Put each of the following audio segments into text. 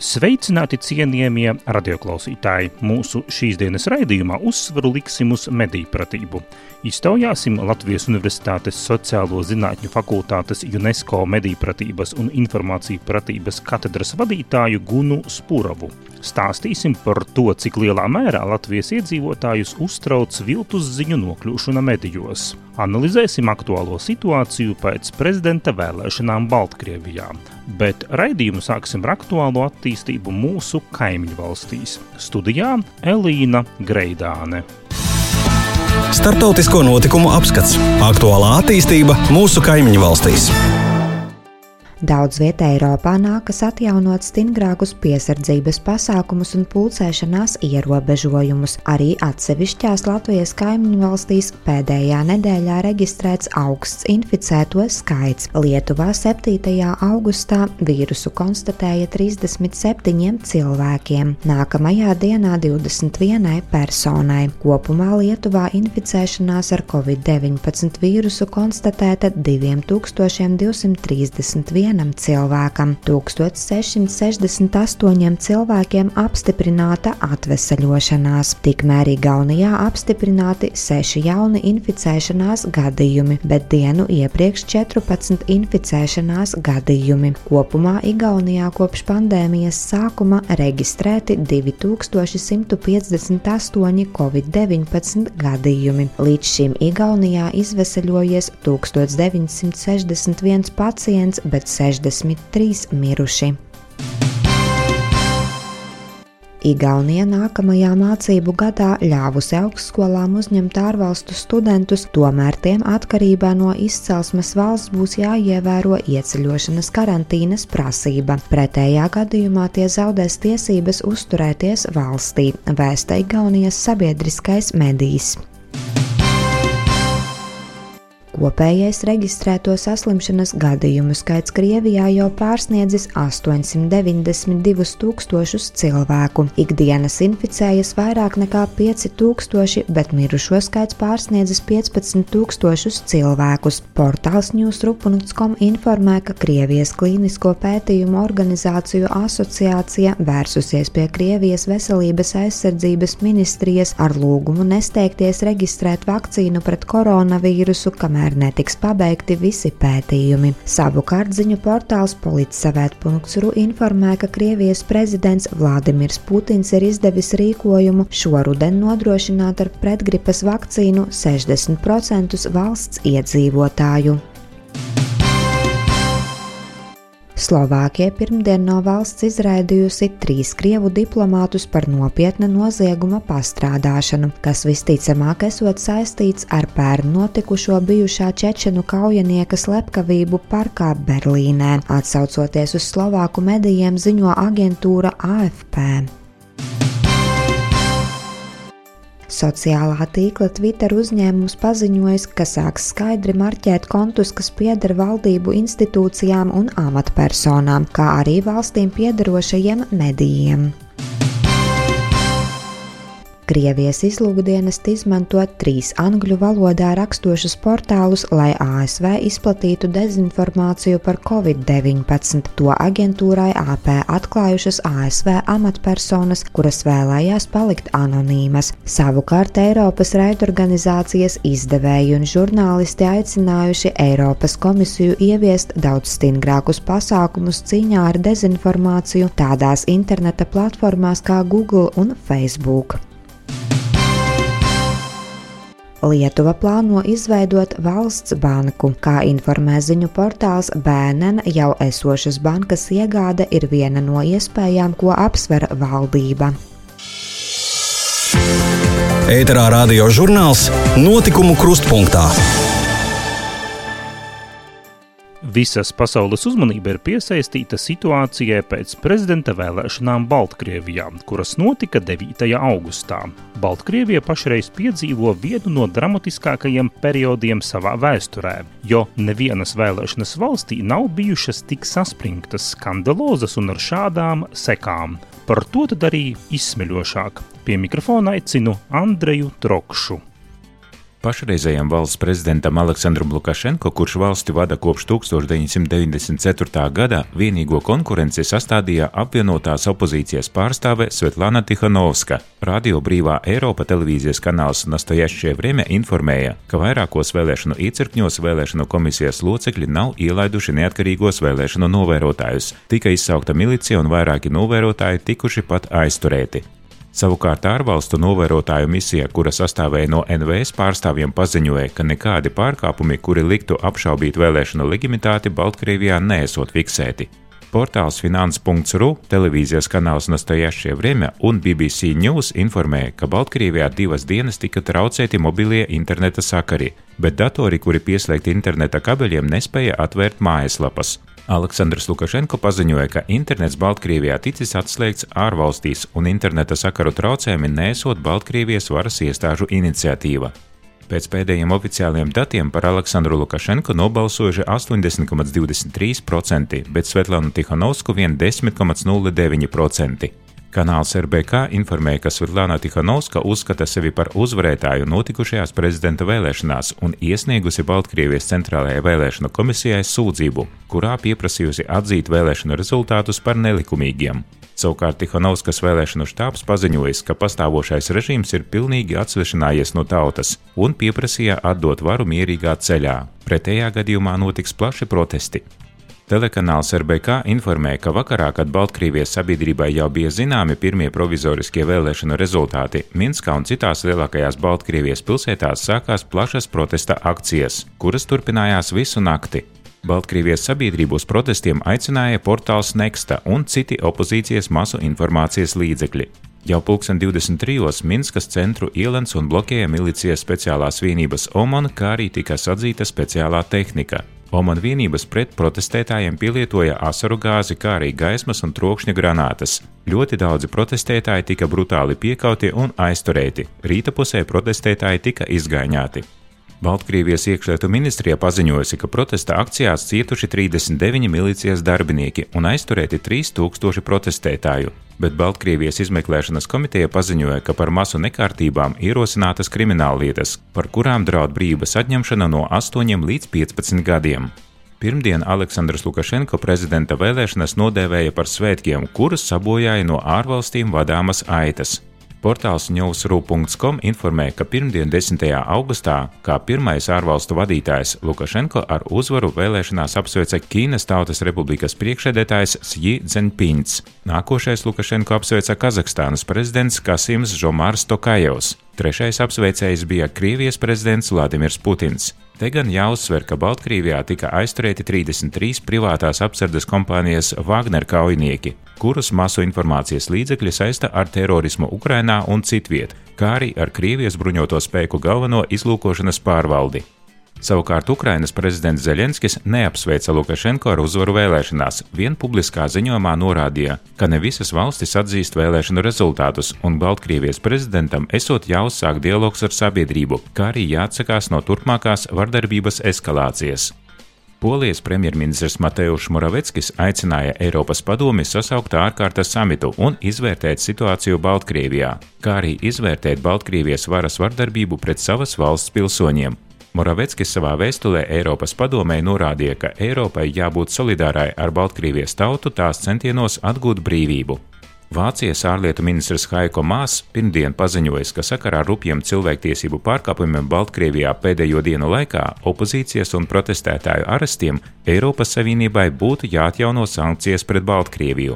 Sveicināti cienījamie radioklausītāji! Mūsu šīsdienas raidījumā uzsvaru liksim uz mediju pratību. Iztaujāsim Latvijas Universitātes Sociālo zinātņu fakultātes UNESCO mediju pratības un informāciju pratības katedras vadītāju Gunu Spurovu. Stāstīsim par to, cik lielā mērā Latvijas iedzīvotājus uztrauc viltus ziņu nokļūšana medijos. Analizēsim aktuālo situāciju pēc prezidenta vēlēšanām Baltkrievijā, bet raidījumu sāksim ar aktuālo attīstību mūsu kaimiņu valstīs. Studijā Elīna Greidāne. Startautisko notikumu apskats - aktuālā attīstība mūsu kaimiņu valstīs. Daudz vietā Eiropā nākas atjaunot stingrākus piesardzības pasākumus un pulcēšanās ierobežojumus. Arī atsevišķās Latvijas kaimiņu valstīs pēdējā nedēļā reģistrēts augsts inficēto skaits. Lietuvā 7. augustā vīrusu konstatēja 37 cilvēkiem, nākamajā dienā 21 personai. Kopumā Lietuvā inficēšanās ar covid-19 vīrusu konstatēta 2231 vienam cilvēkam, 1668 cilvēkiem apstiprināta atveseļošanās. Tikmēr Igaunijā apstiprināti 6 jauni inficēšanās gadījumi, bet dienu iepriekš 14 inficēšanās gadījumi. Kopumā Igaunijā kopš pandēmijas sākuma reģistrēti 2158 covid-19 gadījumi. Līdz šim Igaunijā izveseļojies 1961 pacients, bet 63 miruši. Igaunija nākamajā mācību gadā ļāvusi augstskolām uzņemt ārvalstu studentus, tomēr tiem atkarībā no izcelsmes valsts būs jāievēro ieceļošanas karantīnas prasība. Pretējā gadījumā tie zaudēs tiesības uzturēties valstī, vēsta Igaunijas sabiedriskais medijs. Kopējais reģistrēto saslimšanas gadījumu skaits Krievijā jau pārsniedzis 892 tūkstošus cilvēku. Ikdienas inficējas vairāk nekā 5000, bet mirušo skaits pārsniedzis 15 tūkstošus cilvēkus. Portāls newsrup.com informē, ka Krievijas klīnisko pētījumu organizāciju asociācija vērsusies pie Krievijas veselības aizsardzības ministrijas ar lūgumu nesteigties reģistrēt vakcīnu pret koronavīrusu, kamēr kamēr netiks pabeigti visi pētījumi. Savukārt ziņu portāls policsavēt.ru informē, ka Krievijas prezidents Vladimirs Putins ir izdevis rīkojumu šoruden nodrošināt ar pretgripas vakcīnu 60% valsts iedzīvotāju. Slovākija pirmdien no valsts izraidījusi trīs krievu diplomātus par nopietna nozieguma pastrādāšanu, kas visticamāk esot saistīts ar pērn notikušo bijušā čečenu kaujinieka slepkavību parkā Berlīnē, atsaucoties uz Slovāku medijiem ziņo aģentūra AFP. Sociālā tīkla Twitter uzņēmums paziņojis, ka sāks skaidri marķēt kontus, kas pieder valdību institūcijām un amatpersonām, kā arī valstīm piederošajiem medijiem. Krievijas izlūkdienas izmanto trīs angļu valodā rakstošus portālus, lai ASV izplatītu dezinformāciju par Covid-19. To aģentūrai AP atklājušas ASV amatpersonas, kuras vēlējās palikt anonīmas. Savukārt Eiropas raidorganizācijas izdevēji un žurnālisti aicinājuši Eiropas komisiju ieviest daudz stingrākus pasākumus cīņā ar dezinformāciju tādās interneta platformās kā Google un Facebook. Lietuva plāno izveidot valsts banku. Kā informē ziņu portāls BNN, jau esošas bankas iegāde ir viena no iespējām, ko apsver valdība. Ēterā radio žurnāls Notikumu krustpunktā. Visas pasaules uzmanība ir piesaistīta situācijai pēc prezidenta vēlēšanām Baltkrievijā, kuras notika 9. augustā. Baltkrievija pašreiz piedzīvo vienu no dramatiskākajiem periodiem savā vēsturē, jo nevienas vēlēšanas valstī nav bijušas tik saspringtas, skandalozas un ar šādām sekām. Par to tad arī izsmeļošāk. Pie mikrofona aicinu Andreju Trokšu. Pašreizējam valsts prezidentam Aleksandram Lukašenko, kurš valsti vada kopš 1994. gada, vienīgo konkurenci sastādīja apvienotās opozīcijas pārstāve Svetlana Tihanovska. Radio Brīvā Eiropa televīzijas kanāls Nastojašķie Vreme informēja, ka vairākos vēlēšanu iecirkņos vēlēšanu komisijas locekļi nav ielaiduši neatkarīgos vēlēšanu novērotājus. Tika izsaukta milicija un vairāki novērotāji tikuši pat aizturēti. Savukārt ārvalstu novērotāju misija, kura sastāvēja no NVS pārstāvjiem, paziņoja, ka nekādi pārkāpumi, kuri liktu apšaubīt vēlēšanu legitimitāti, Baltkrievijā neesot fiksēti. Portāls Finans.ru, televīzijas kanāls Nastojašie Vremja un BBC News informēja, ka Baltkrievijā divas dienas tika traucēti mobilie interneta sakari, bet datori, kuri pieslēgti interneta kabeļiem, nespēja atvērt mājaslapas. Aleksandrs Lukašenko paziņoja, ka internets Baltkrievijā ticis atslēgts ārvalstīs un interneta sakaru traucējumi nesot Baltkrievijas varas iestāžu iniciatīva. Pēc pēdējiem oficiālajiem datiem par Aleksandru Lukašenko nobalsojuši 80,23%, bet Svetlānu Tihanovsku vien 10,09%. Kanāls RBK informēja, ka Svetlāna Tihanovska uzskata sevi par uzvarētāju notikušajās prezidenta vēlēšanās un iesniegusi Baltkrievijas centrālajai vēlēšanu komisijai sūdzību, kurā pieprasījusi atzīt vēlēšanu rezultātus par nelikumīgiem. Savukārt Tihanovskas vēlēšanu štābs paziņojis, ka pastāvošais režīms ir pilnīgi atsvešinājies no tautas un pieprasīja atdot varu mierīgā ceļā. Pretējā gadījumā notiks plaši protesti. Telekanāls RBK informēja, ka vakarā, kad Baltkrievijas sabiedrībai jau bija zināmi pirmie provizoriskie vēlēšanu rezultāti, Minskā un citās lielākajās Baltkrievijas pilsētās sākās plašas protesta akcijas, kuras turpinājās visu nakti. Baltkrievijas sabiedrību uz protestiem aicināja portāls Nexta un citi opozīcijas masu informācijas līdzekļi. Jau pulksten 23. Minskas centru ielens un blokēja milicijas speciālās vienības OMON, kā arī tika sadzīta speciālā tehnika. Oman vienības pret protestētājiem pielietoja asaru gāzi, kā arī gaismas un trokšņa granātas. Ļoti daudzi protestētāji tika brutāli piekauti un aizturēti. Rīta pusē protestētāji tika izgaiņāti. Baltkrievijas iekšlietu ministrijā paziņojusi, ka protesta akcijās cietuši 39 milicijas darbinieki un aizturēti 3000 protestētāju, bet Baltkrievijas izmeklēšanas komiteja paziņoja, ka par masu nekārtībām ierosinātas krimināllietas, par kurām draud brīvības atņemšana no 8 līdz 15 gadiem. Pirmdien Aleksandrs Lukašenko prezidenta vēlēšanas nodēvēja par svētkiem, kurus sabojāja no ārvalstīm vadāmas aitas. Portāls newsru.com informē, ka pirmdien, 10. augustā, kā pirmais ārvalstu vadītājs Lukašenko ar uzvaru vēlēšanās apsveica Ķīnas Tautas Republikas priekšsēdētājs Sji Dzenpins. Nākošais Lukašenko apsveica Kazahstānas prezidents Kasims Žomārs Tokajevs. Trešais apsveicējs bija Krievijas prezidents Vladimirs Putins. Te gan jāuzsver, ka Baltkrievijā tika aizturēti 33 privātās apsardzes kompānijas Wagner kaujinieki, kurus masu informācijas līdzekļi saista ar terorismu Ukrainā un citviet, kā arī ar Krievijas bruņoto spēku galveno izlūkošanas pārvaldi. Savukārt Ukrainas prezidents Zelenskis neapsveica Lukašenko ar uzvaru vēlēšanās, vien publiskā ziņojumā norādīja, ka ne visas valstis atzīst vēlēšanu rezultātus, un Baltkrievijas prezidentam esot jāuzsāk dialogs ar sabiedrību, kā arī jāatsakās no turpmākās vardarbības eskalācijas. Polijas premjerministrs Mateusz Moraveckis aicināja Eiropas padomi sasaukt ārkārtas samitu un izvērtēt situāciju Baltkrievijā, kā arī izvērtēt Baltkrievijas varas vardarbību pret savas valsts pilsoņiem, Moraveckis savā vēstulē Eiropas padomē norādīja, ka Eiropai jābūt solidārai ar Baltkrievijas tautu tās centienos atgūt brīvību. Vācijas ārlietu ministrs Haiko Mās pirmdien paziņoja, ka sakarā ar rupjiem cilvēktiesību pārkāpumiem Baltkrievijā pēdējo dienu laikā opozīcijas un protestētāju arestiem Eiropas Savienībai būtu jāatjauno sankcijas pret Baltkrieviju.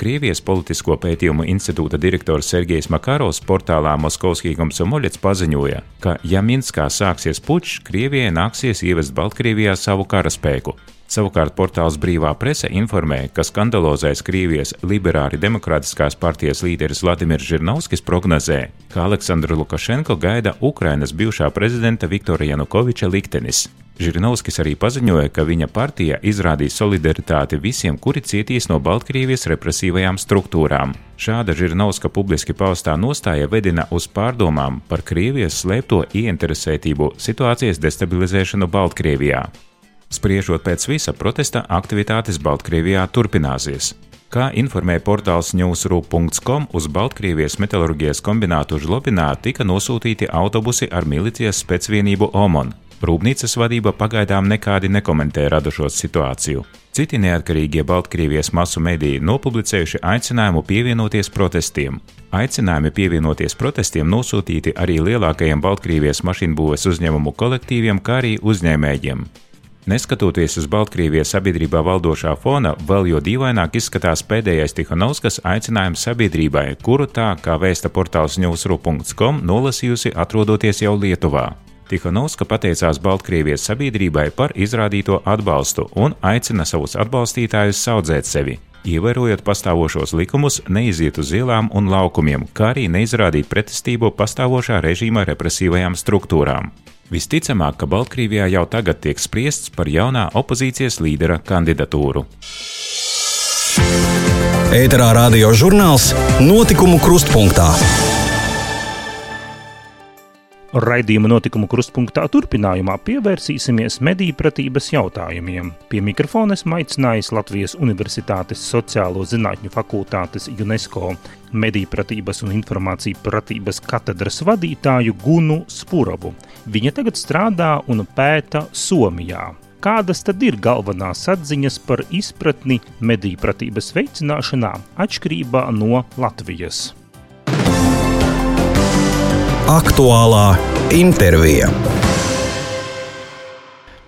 Krievijas politisko pētījumu institūta direktors Sergejs Makarovs portālā Moskovskijam Somoļets paziņoja, ka, ja Minskā sāksies pučs, Krievijai nāksies ievest Baltkrievijā savu karaspēku. Savukārt portāls Brīvā prese informē, ka skandalozais Krievijas liberāri demokrātiskās partijas līderis Vladimirs Žirnovskis prognozē, ka Aleksandru Lukašenko gaida Ukrainas bijušā prezidenta Viktora Janukoviča liktenis. Žirinovskis arī paziņoja, ka viņa partija izrādīs solidaritāti visiem, kuri cietīs no Baltkrievijas represīvajām struktūrām. Šāda Žirinovska publiski paustā nostāja vedina uz pārdomām par Krievijas slēpto ieinteresētību situācijas destabilizēšanu Baltkrievijā. Spriežot pēc visa protesta, aktivitātes Baltkrievijā turpināsies. Kā informē portāls newsroom.com, uz Baltkrievijas metālurģijas kombinātu Žlobinā tika nosūtīti autobusi ar milicijas spēcvienību OMON. Rūpnīcas vadība pagaidām nekādi nekomentē radušos situāciju. Citi neatkarīgie Baltkrievijas masu mediji nopublicējuši aicinājumu pievienoties protestiem. Aicinājumi pievienoties protestiem nosūtīti arī lielākajiem Baltkrievijas mašīnbūves uzņēmumu kolektīviem, kā arī uzņēmējiem. Neskatoties uz Baltkrievijas sabiedrībā valdošā fona, vēl jo dīvaināk izskatās pēdējais Tihanovskas aicinājums sabiedrībai, kuru tā, kā vēsta portāls newsru.com, nolasījusi atrodoties jau Lietuvā. Tihanovska pateicās Baltkrievijas sabiedrībai par izrādīto atbalstu un aicina savus atbalstītājus saudzēt sevi. Ievērojot pastāvošos likumus, neiziet uz ielām un laukumiem, kā arī neizrādīt pretestību pastāvošā režīma represīvajām struktūrām. Visticamāk, ka Baltkrievijā jau tagad tiek spriests par jaunā opozīcijas līdera kandidatūru. Ēterā radio žurnāls Notikumu krustpunktā. Raidījuma notikumu krustpunktā turpinājumā pievērsīsimies mediju pratības jautājumiem. Pie mikrofona esmu aicinājis Latvijas Universitātes Sociālo zinātņu fakultātes UNESCO mediju pratības un informāciju pratības katedras vadītāju Gunu Spurovu. Viņa tagad strādā un pēta Somijā. Kādas tad ir galvenās atziņas par izpratni mediju pratības veicināšanā atšķirībā no Latvijas? Aktuālā intervija.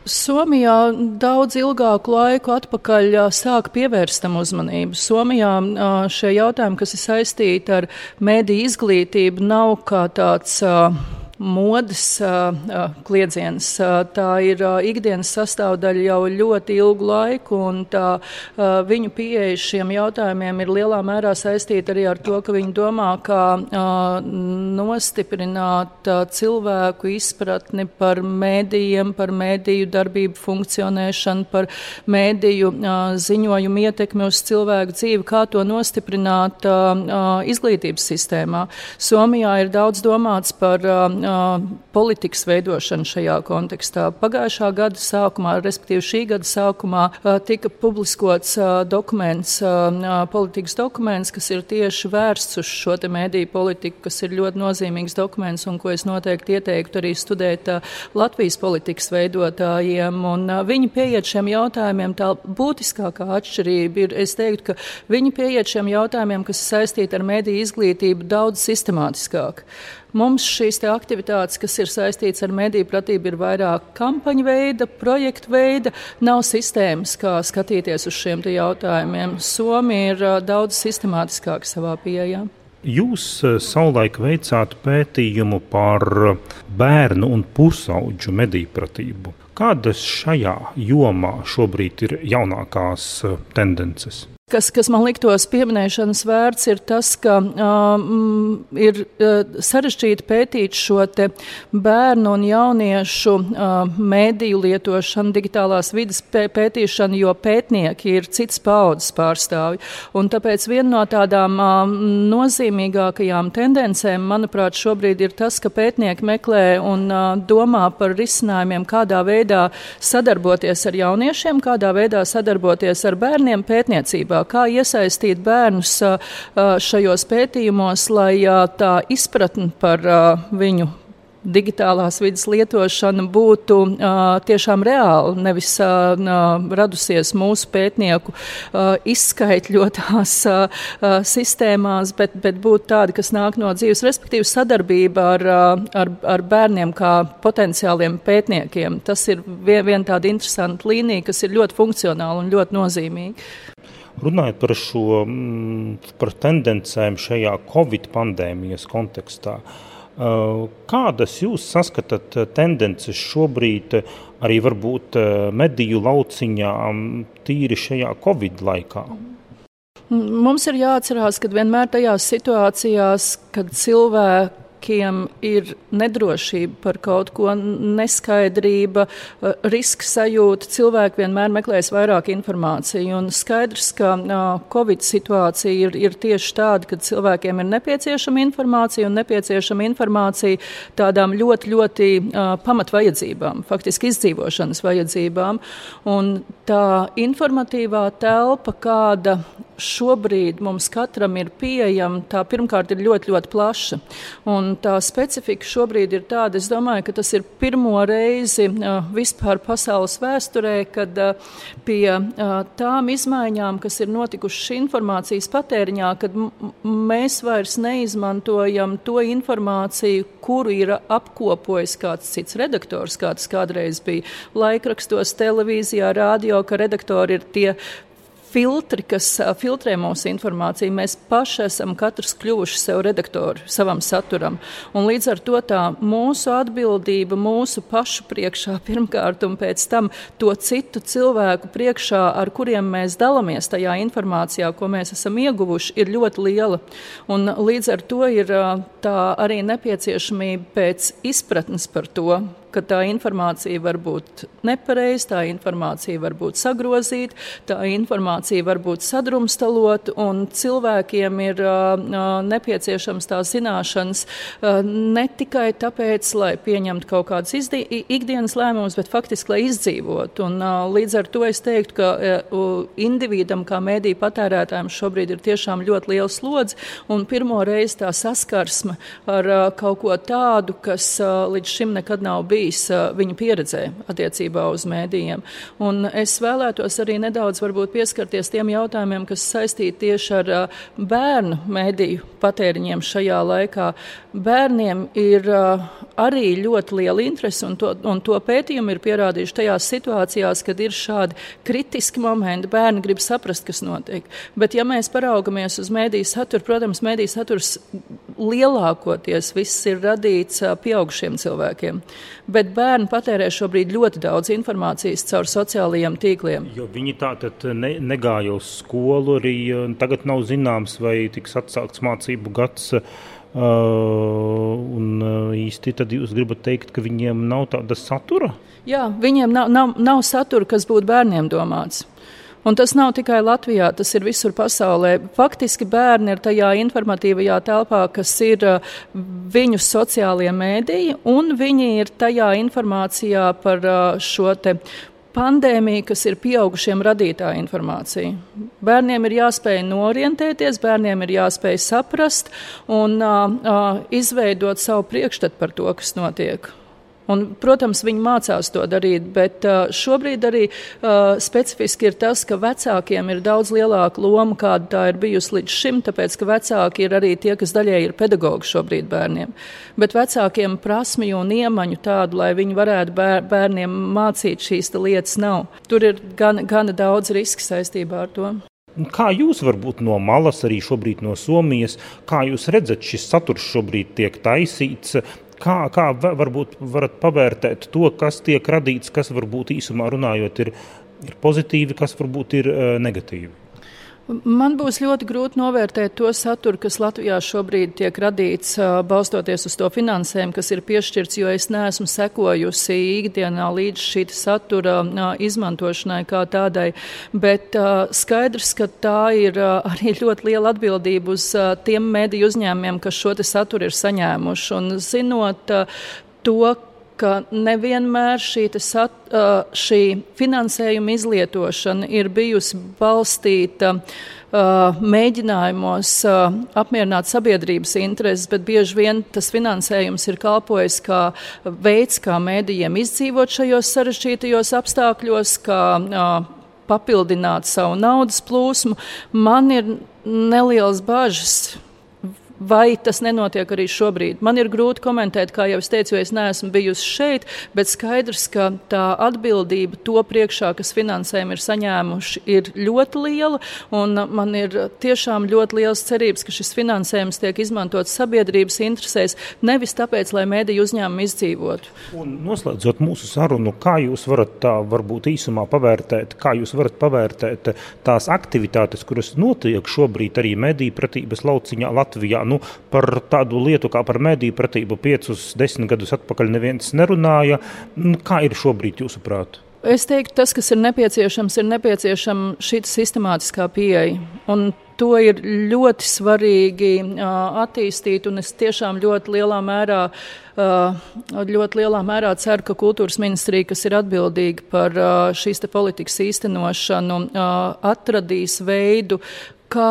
Somijā daudz ilgāku laiku atpakaļ sāka pievērst tam uzmanību. Somijā šie jautājumi, kas ir saistīti ar mēdīju izglītību, nav kā tāds uh, modes kliedziens. Tā ir ikdienas sastāvdaļa jau ļoti ilgu laiku, un tā, viņu pieeja šiem jautājumiem ir lielā mērā saistīta arī ar to, ka viņi domā, kā nostiprināt cilvēku izpratni par mēdījiem, par mēdīju darbību funkcionēšanu, par mēdīju ziņojumu ietekmi uz cilvēku dzīvi, kā to nostiprināt izglītības sistēmā. Somijā ir daudz domāts par politikas veidošanu šajā kontekstā. Pagājušā gada sākumā, respektīvi šī gada sākumā, tika publiskots dokuments, politikas dokuments, kas ir tieši vērsts uz šo mēdīju politiku, kas ir ļoti nozīmīgs dokuments un ko es noteikti ieteiktu arī studēt Latvijas politikas veidotājiem. Un viņi pieiet šiem jautājumiem, tā būtiskākā atšķirība ir, es teiktu, ka viņi pieiet šiem jautājumiem, kas saistīti ar mediju izglītību, daudz sistemātiskāk. Mums šīs aktivitātes, kas ir saistītas ar mediju pratību, ir vairāk kampaņu veida, projektu veida, nav sistēmas, kā skatīties uz šiem jautājumiem. Somija ir daudz sistemātiskāka savā pieejā. Jūs savulaik veicāt pētījumu par bērnu un pusauģu mediju pratību. Kādas šajā jomā šobrīd ir jaunākās tendences? Kas, kas man liktos pieminēšanas vērts, ir tas, ka um, ir uh, sarežģīti pētīt šo bērnu un jauniešu uh, mēdīju lietošanu, digitālās vidas pētīšanu, jo pētnieki ir cits paudzes pārstāvji. Un tāpēc viena no tādām um, nozīmīgākajām tendencēm, manuprāt, šobrīd ir tas, ka pētnieki meklē un uh, domā par risinājumiem, kādā veidā sadarboties ar jauniešiem, kādā veidā sadarboties ar bērniem pētniecībā sabiedrībā, kā iesaistīt bērnus šajos pētījumos, lai tā izpratne par viņu digitālās vidas lietošana būtu uh, tiešām reāla, nevis uh, radusies mūsu pētnieku uh, izskaitļotās uh, sistēmās, bet, bet būtu tāda, kas nāk no dzīves, respektīvi sadarbība ar, ar, ar bērniem kā potenciāliem pētniekiem. Tas ir viena vien tāda interesanta līnija, kas ir ļoti funkcionāla un ļoti nozīmīga. Runājot par šo mm, par tendencēm šajā Covid pandēmijas kontekstā, kādas jūs saskatāt tendences šobrīd arī varbūt mediju lauciņā tīri šajā Covid laikā? Mums ir jāatcerās, ka vienmēr tajās situācijās, kad cilvēki cilvēkiem ir nedrošība par kaut ko, neskaidrība, uh, riska sajūta. Cilvēki vienmēr meklēs vairāk informāciju. Un skaidrs, ka uh, Covid situācija ir, ir tieši tāda, ka cilvēkiem ir nepieciešama informācija un nepieciešama informācija tādām ļoti, ļoti uh, pamatvajadzībām, faktiski izdzīvošanas vajadzībām. Un tā informatīvā telpa, kāda šobrīd mums katram ir pieejama, tā pirmkārt ir ļoti, ļoti plaša. Un tā specifika šobrīd ir tāda, es domāju, ka tas ir pirmo reizi vispār pasaules vēsturē, kad pie tām izmaiņām, kas ir notikušas informācijas patēriņā, kad mēs vairs neizmantojam to informāciju, kuru ir apkopojis kāds cits redaktors, kāds kādreiz bija laikrakstos, televīzijā, radio, ka redaktori ir tie filtri, kas filtrē mūsu informāciju. Mēs paši esam katrs kļuvuši sev redaktori savam saturam. Un līdz ar to tā mūsu atbildība mūsu pašu priekšā pirmkārt un pēc tam to citu cilvēku priekšā, ar kuriem mēs dalāmies tajā informācijā, ko mēs esam ieguvuši, ir ļoti liela. Un līdz ar to ir tā arī nepieciešamība pēc izpratnes par to, ka tā informācija var būt nepareiza, tā informācija var būt sagrozīta, tā informācija var būt sadrumstalota, un cilvēkiem ir uh, nepieciešams tās zināšanas uh, ne tikai tāpēc, lai pieņemtu kaut kādus ikdienas lēmumus, bet faktiski, lai izdzīvotu. Un, uh, līdz ar to es teiktu, ka uh, individam, kā mēdīju patērētājiem, šobrīd ir tiešām ļoti liels slodzi, un pirmo reizi tā saskarsme ar uh, kaut ko tādu, kas uh, līdz šim nekad nav bijis bijis viņa pieredzē attiecībā uz mēdījiem. Un es vēlētos arī nedaudz pieskarties tiem jautājumiem, kas saistīti tieši ar bērnu mēdīju patēriņiem šajā laikā. Bērniem ir arī ļoti liela interese, un to, un to pētījumi ir pierādījuši tajās situācijās, kad ir šādi kritiski momenti. Bērni grib saprast, kas notiek. Bet, ja mēs paraugamies uz mēdīju saturu, protams, mēdīju saturs lielākoties viss ir radīts pieaugušiem cilvēkiem. Bet bērni patērē šobrīd ļoti daudz informācijas caur sociālajiem tīkliem. Jo viņi tā tad ne, negāja uz skolu, arī tagad nav zināms, vai tiks atsākts mācību gads. Uh, un īsti tad jūs gribat teikt, ka viņiem nav tāda satura? Jā, viņiem nav, nav, nav satura, kas būtu bērniem domāts. Un tas nav tikai Latvijā, tas ir visur pasaulē. Faktiski bērni ir tajā informatīvajā telpā, kas ir uh, viņu sociālie mēdīji, un viņi ir tajā informācijā par uh, šo te pandēmija, kas ir pieaugušiem radītā informācija. Bērniem ir jāspēj norientēties, bērniem ir jāspēj saprast un uh, uh, izveidot savu priekšstatu par to, kas notiek. Un, protams, viņi mācās to darīt, bet uh, šobrīd arī uh, specifiski ir tas, ka vecākiem ir daudz lielāka loma, kāda tā ir bijusi līdz šim, tāpēc ka vecāki ir arī tie, kas daļēji ir pedagogi šobrīd bērniem. Bet vecākiem prasmju un iemaņu tādu, lai viņi varētu bēr, bērniem mācīt šīs lietas, nav. Tur ir gan, gan daudz riska saistībā ar to. Kā jūs varbūt no malas, arī šobrīd no Somijas, kā jūs redzat, šis saturs šobrīd tiek taisīts, Kā, kā varbūt varat pavērtēt to, kas tiek radīts, kas varbūt īsumā runājot ir, ir pozitīvi, kas varbūt ir uh, negatīvi? Man būs ļoti grūti novērtēt to saturu, kas Latvijā šobrīd tiek radīts, balstoties uz to finansējumu, kas ir piešķirts, jo es neesmu sekojusi ikdienā līdz šī satura izmantošanai kā tādai. Bet skaidrs, ka tā ir arī ļoti liela atbildība uz tiem mediju uzņēmumiem, kas šo saturu ir saņēmuši. Un zinot to, ka nevienmēr šī, sat, šī finansējuma izlietošana ir bijusi balstīta mēģinājumos apmierināt sabiedrības intereses, bet bieži vien tas finansējums ir kalpojis kā veids, kā mēdījiem izdzīvot šajos sarežģītajos apstākļos, kā papildināt savu naudas plūsmu. Man ir nelielas bažas Vai tas nenotiek arī šobrīd? Man ir grūti komentēt, kā jau es teicu, es neesmu bijusi šeit, bet skaidrs, ka tā atbildība to priekšā, kas finansējumu ir saņēmuši, ir ļoti liela. Man ir tiešām ļoti liels cerības, ka šis finansējums tiek izmantots sabiedrības interesēs, nevis tāpēc, lai mēdīju uzņēmumi izdzīvotu. Un noslēdzot mūsu sarunu, kā jūs varat tā varbūt īsumā pavērtēt, kā jūs varat pavērtēt tās aktivitātes, kuras notiek šobrīd arī mediju pratības lauciņā Latvijā? Nu, par tādu lietu kā par mediju pratību piecus, desmit gadus atpakaļ neviens nerunāja. Nu, kā ir šobrīd jūsuprāt? Es teiktu, tas, kas ir nepieciešams, ir nepieciešama šī sistemātiskā pieeja. Un to ir ļoti svarīgi uh, attīstīt, un es tiešām ļoti lielā mērā. Uh, ļoti lielā mērā ceru, ka kultūras ministrija, kas ir atbildīga par uh, šīs politikas īstenošanu, atradīs veidu, kā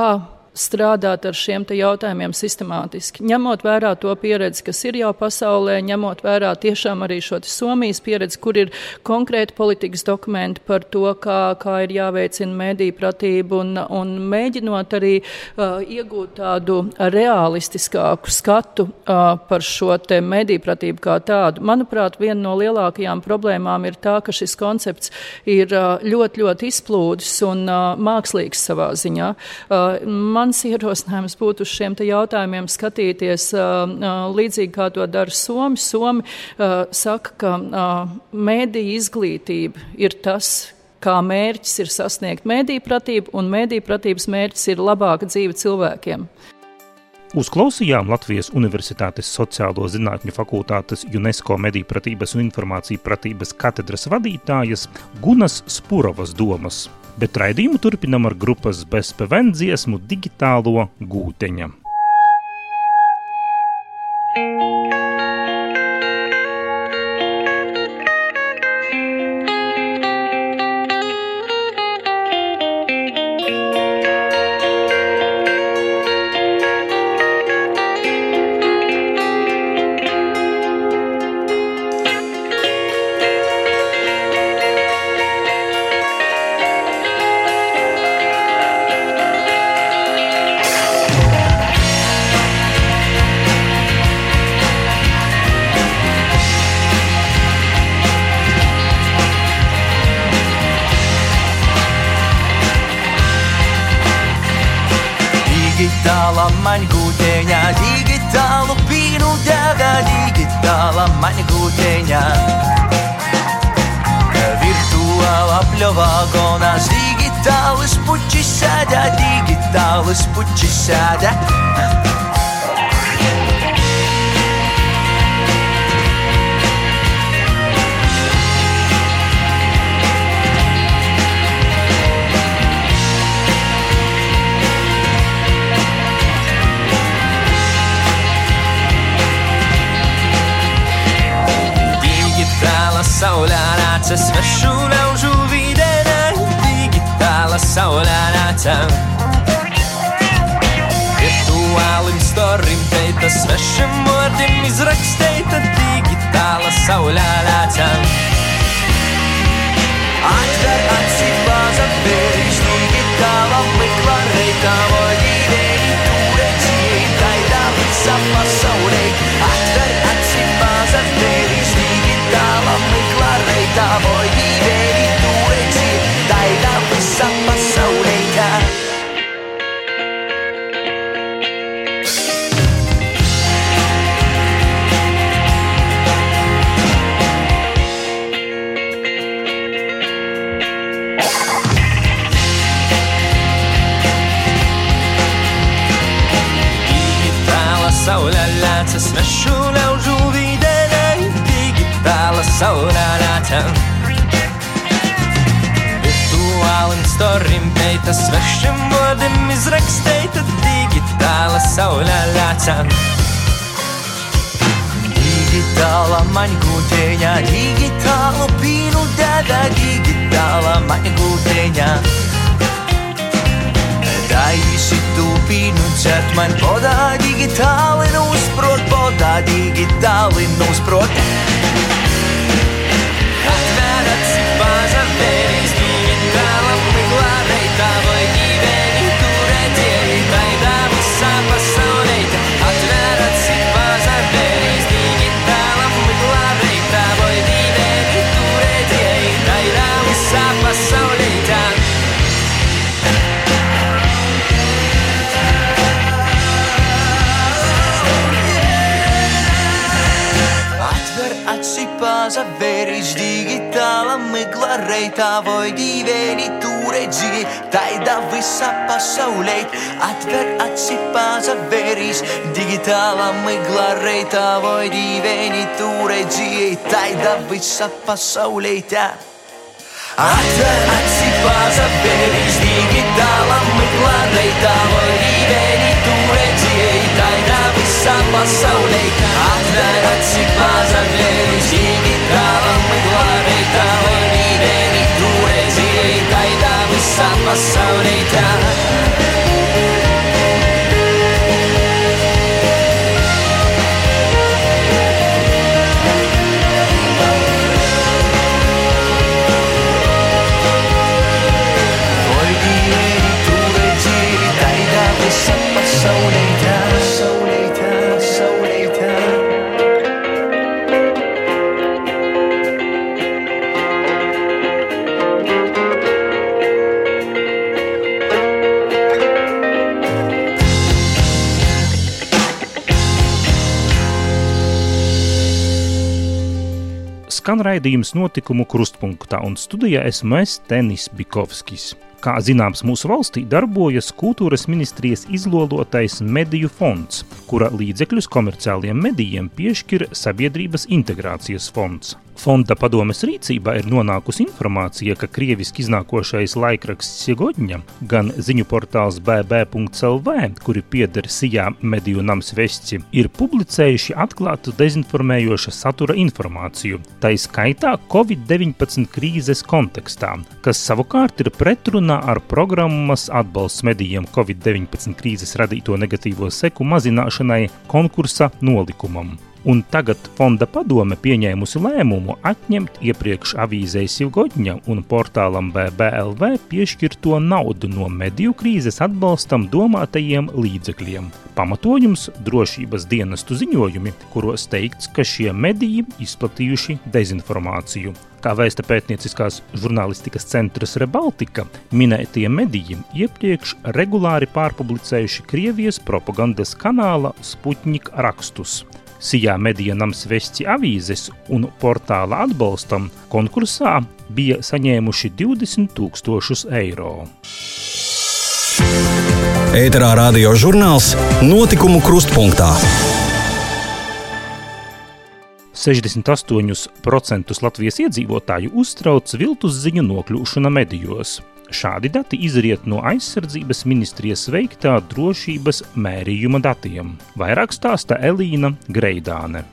strādāt ar šiem jautājumiem sistemātiski. Ņemot vērā to pieredzi, kas ir jau pasaulē, ņemot vērā tiešām arī šo Somijas pieredzi, kur ir konkrēti politikas dokumenti par to, kā, kā ir jāveicina mediju pratība un, un mēģinot arī uh, iegūt tādu realistiskāku skatu uh, par šo mediju pratību kā tādu. Manuprāt, viena no lielākajām problēmām ir tā, ka šis koncepts ir uh, ļoti, ļoti izplūdis un uh, mākslīgs savā ziņā. Uh, mans ierosinājums būtu uz šiem jautājumiem skatīties līdzīgi kā to dara Somi. Somi saka, ka mēdīja izglītība ir tas, kā mērķis ir sasniegt mēdīju pratību, un mēdīju pratības mērķis ir labāka dzīve cilvēkiem. Uzklausījām Latvijas Universitātes Sociālo zinātņu fakultātes UNESCO mediju pratības un informāciju pratības katedras vadītājas Gunas Spurovas domas bet raidījumu turpinam ar grupas bezpevn dziesmu digitālo gūteņa. Teita svešam vārdim izraksteita digitāla saulē nāca. Atver aci bāza pēriš, digitāla mikla reita, saulē lēca. Digitāla maņgūteņa, digitāla pīnu dēdā, digitāla maņgūteņa. Daisi tu pīnu dzert man podā, digitāli nusprot, podā, digitāli nusprot. reitā pasaulē, atver aci pazaverīs, digitāla migla reitā vai dīvēni tu redzi, taida visa pasaulē. Tā. Atver aci pazaverīs, digitāla migla reitā vai dīvēni tu redzi, taida visa pasaulē. Atver aci pazaverīs, digitāla migla reitā vai dīvēni tu redzi, taida visa pasaulē. Tā. Raidījums notikumu krustpunktā, un studijā esmu es Tenis Bikovskis. Kā zināms, mūsu valstī darbojas kultūras ministrijas izlolotais mediju fonds, kura līdzekļus komerciāliem medijiem piešķir Sabiedrības integrācijas fonds. Fonda padomes rīcībā ir nonākusi informācija, ka krieviski iznākošais laikraksts Siegodņa, gan ziņu portāls bb.lv, kuri pieder Sijā mediju nams vesti, ir publicējuši atklātu dezinformējoša satura informāciju, tā skaitā Covid-19 krīzes kontekstā, kas savukārt ir pretrunā ar programmas atbalsts medijiem Covid-19 krīzes radīto negatīvo seku mazināšanai konkursa nolikumam. Un tagad fonda padome pieņēmusi lēmumu atņemt iepriekš avīzē Sivgodņa un portālam BBLV piešķirto naudu no mediju krīzes atbalstam domātajiem līdzekļiem. Pamatojums - drošības dienestu ziņojumi, kuros teikts, ka šie mediji izplatījuši dezinformāciju. Kā vēsta pētnieciskās žurnālistikas centrs Rebaltika, minētie mediji iepriekš regulāri pārpublicējuši Krievijas propagandas kanāla Sputņika rakstus. Sijā medija nams vesti avīzes un portāla atbalstam konkursā bija saņēmuši 20 tūkstošus eiro. Ēterā radio žurnāls Notikumu krustpunktā. 68% Latvijas iedzīvotāju uztrauc viltus ziņu nokļūšana medijos. Šādi dati izriet no aizsardzības ministrijas veiktā drošības mērījuma datiem. Vairāk stāsta Elīna Greidāne.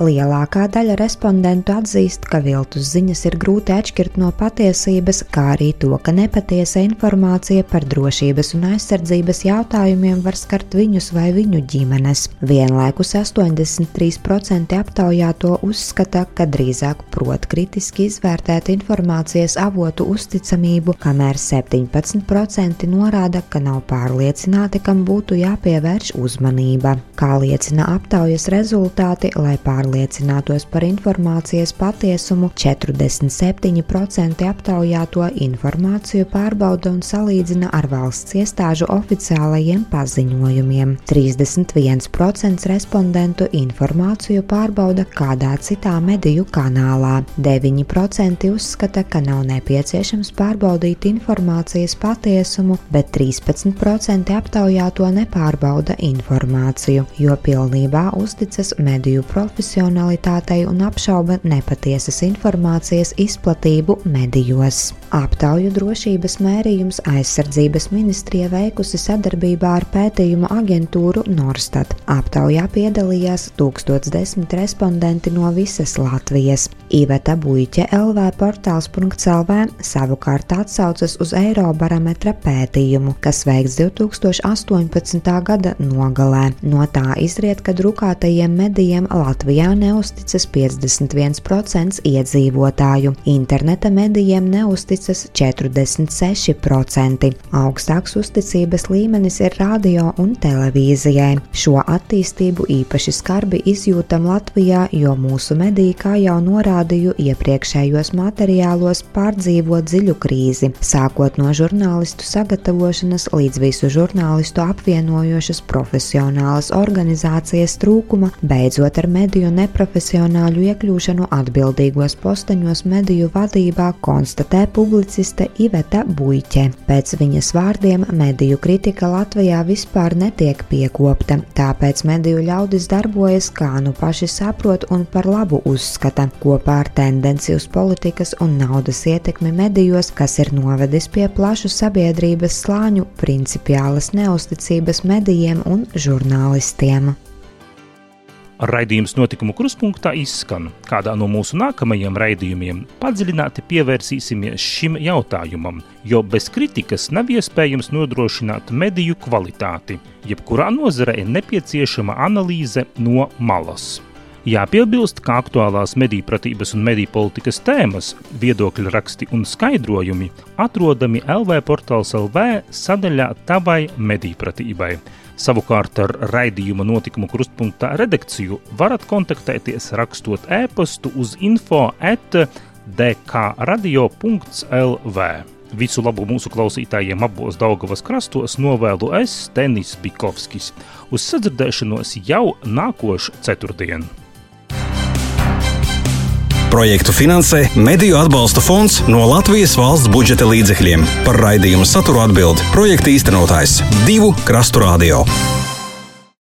Lielākā daļa respondentu atzīst, ka viltus ziņas ir grūti atšķirt no patiesības, kā arī to, ka nepatiesa informācija par drošības un aizsardzības jautājumiem var skart viņus vai viņu ģimenes. Vienlaikus 83% aptaujāto uzskata, ka drīzāk prot kritiski izvērtēt informācijas avotu uzticamību, kamēr 17% norāda, ka nav pārliecināti, kam būtu jāpievērš uzmanība. Kā liecina aptaujas rezultāti, lai pārliecinātu, pārliecinātos par informācijas patiesumu, 47% aptaujāto informāciju pārbauda un salīdzina ar valsts iestāžu oficiālajiem paziņojumiem. 31% respondentu informāciju pārbauda kādā citā mediju kanālā. 9% uzskata, ka nav nepieciešams pārbaudīt informācijas patiesumu, bet 13% aptaujāto nepārbauda informāciju, jo pilnībā uzticas mediju profesionāliem profesionalitātei un apšauba nepatiesas informācijas izplatību medijos. Aptauju drošības mērījums aizsardzības ministrija veikusi sadarbībā ar pētījumu aģentūru Norstat. Aptaujā piedalījās 1010 respondenti no visas Latvijas. Iveta Buļķe LV portāls.lv savukārt atsaucas uz Eirobarometra pētījumu, kas veikts 2018. gada nogalē. No tā izriet, ka drukātajiem medijiem Latvijā neusticas 51% iedzīvotāju, interneta medijiem neusticas 46%. Augstāks uzticības līmenis ir radio un televīzijai. Šo attīstību īpaši skarbi izjūtam Latvijā, jo mūsu mediji, kā jau norādīju iepriekšējos materiālos, pārdzīvo dziļu krīzi, sākot no žurnālistu sagatavošanas līdz visu žurnālistu apvienojošas profesionālas organizācijas trūkuma, beidzot ar mediju neprofesionāļu iekļūšanu atbildīgos posteņos mediju vadībā konstatē publiciste Iveta Buļķe. Pēc viņas vārdiem mediju kritika Latvijā vispār netiek piekopta, tāpēc mediju ļaudis darbojas kā nu paši saprot un par labu uzskata, kopā ar tendenci uz politikas un naudas ietekmi medijos, kas ir novedis pie plašu sabiedrības slāņu principiālas neusticības medijiem un žurnālistiem. Raidījums notikumu kruspunktā izskan. Kādā no mūsu nākamajiem raidījumiem padziļināti pievērsīsimies šim jautājumam, jo bez kritikas nav iespējams nodrošināt mediju kvalitāti. Jebkurā nozare ir nepieciešama analīze no malas. Jāpiebilst, ka aktuālās mediju pratības un mediju politikas tēmas, viedokļu raksti un skaidrojumi atrodami LV portāls LV sadaļā Tavai mediju pratībai. Savukārt ar raidījuma notikumu krustpunktā redakciju varat kontaktēties rakstot e-pastu uz info at dkradio.lv. Visu labu mūsu klausītājiem abos Daugavas krastos novēlu es, Tenis Bikovskis. Uz sadzirdēšanos jau nākošu ceturtdienu. Projektu finansē Mediju atbalsta fonds no Latvijas valsts budžeta līdzekļiem. Par raidījumu saturu atbild projekta īstenotājs Divu Krastu Radio.